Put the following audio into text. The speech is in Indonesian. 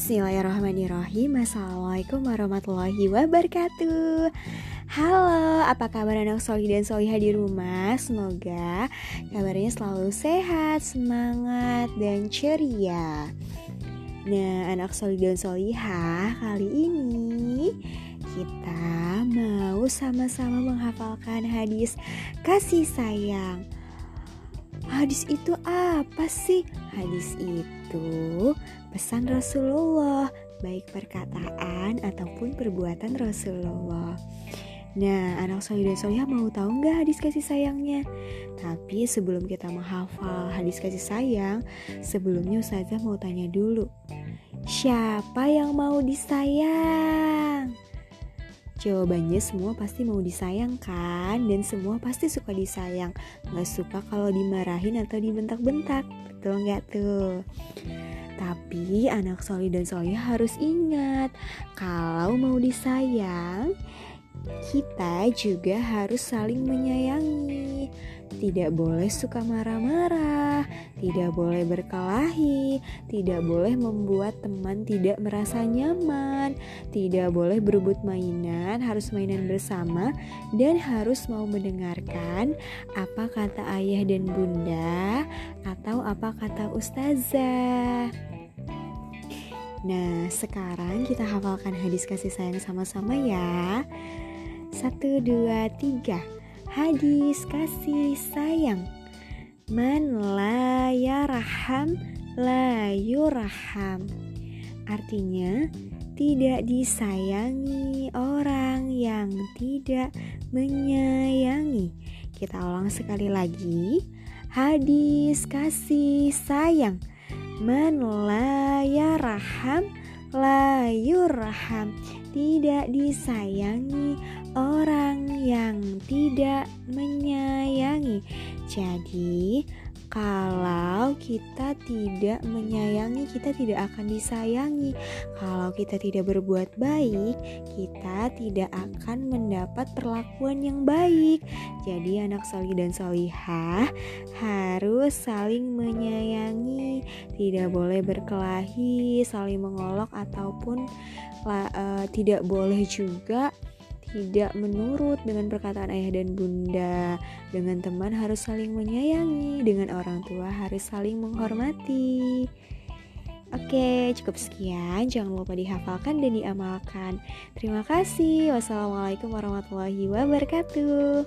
Bismillahirrahmanirrahim. Assalamualaikum warahmatullahi wabarakatuh. Halo, apa kabar anak solih dan solihah di rumah? Semoga kabarnya selalu sehat, semangat, dan ceria. Nah, anak solih dan solihah kali ini kita mau sama-sama menghafalkan hadis kasih sayang Hadis itu apa sih? Hadis itu pesan Rasulullah, baik perkataan ataupun perbuatan Rasulullah. Nah, anak solih dan solihah mau tahu nggak hadis kasih sayangnya? Tapi sebelum kita menghafal hadis kasih sayang, sebelumnya Ustazah mau tanya dulu. Siapa yang mau disayang? Jawabannya semua pasti mau disayangkan dan semua pasti suka disayang Gak suka kalau dimarahin atau dibentak-bentak Betul nggak tuh? Tapi anak soli dan soli harus ingat Kalau mau disayang kita juga harus saling menyayangi. Tidak boleh suka marah-marah, tidak boleh berkelahi, tidak boleh membuat teman tidak merasa nyaman, tidak boleh berebut mainan, harus mainan bersama, dan harus mau mendengarkan apa kata ayah dan bunda atau apa kata ustazah. Nah, sekarang kita hafalkan hadis kasih sayang sama-sama ya. Satu, dua, tiga Hadis kasih sayang. Man la yarham la yurham. Artinya tidak disayangi orang yang tidak menyayangi. Kita ulang sekali lagi. Hadis kasih sayang. Man la yarham la yurham. Tidak disayangi orang yang tidak menyayangi. Jadi, kalau kita tidak menyayangi, kita tidak akan disayangi. Kalau kita tidak berbuat baik, kita tidak akan mendapat perlakuan yang baik. Jadi, anak solih dan solihah harus saling menyayangi, tidak boleh berkelahi, saling mengolok, ataupun uh, tidak boleh juga tidak menurut dengan perkataan ayah dan bunda. Dengan teman harus saling menyayangi, dengan orang tua harus saling menghormati. Oke, cukup sekian. Jangan lupa dihafalkan dan diamalkan. Terima kasih. Wassalamualaikum warahmatullahi wabarakatuh.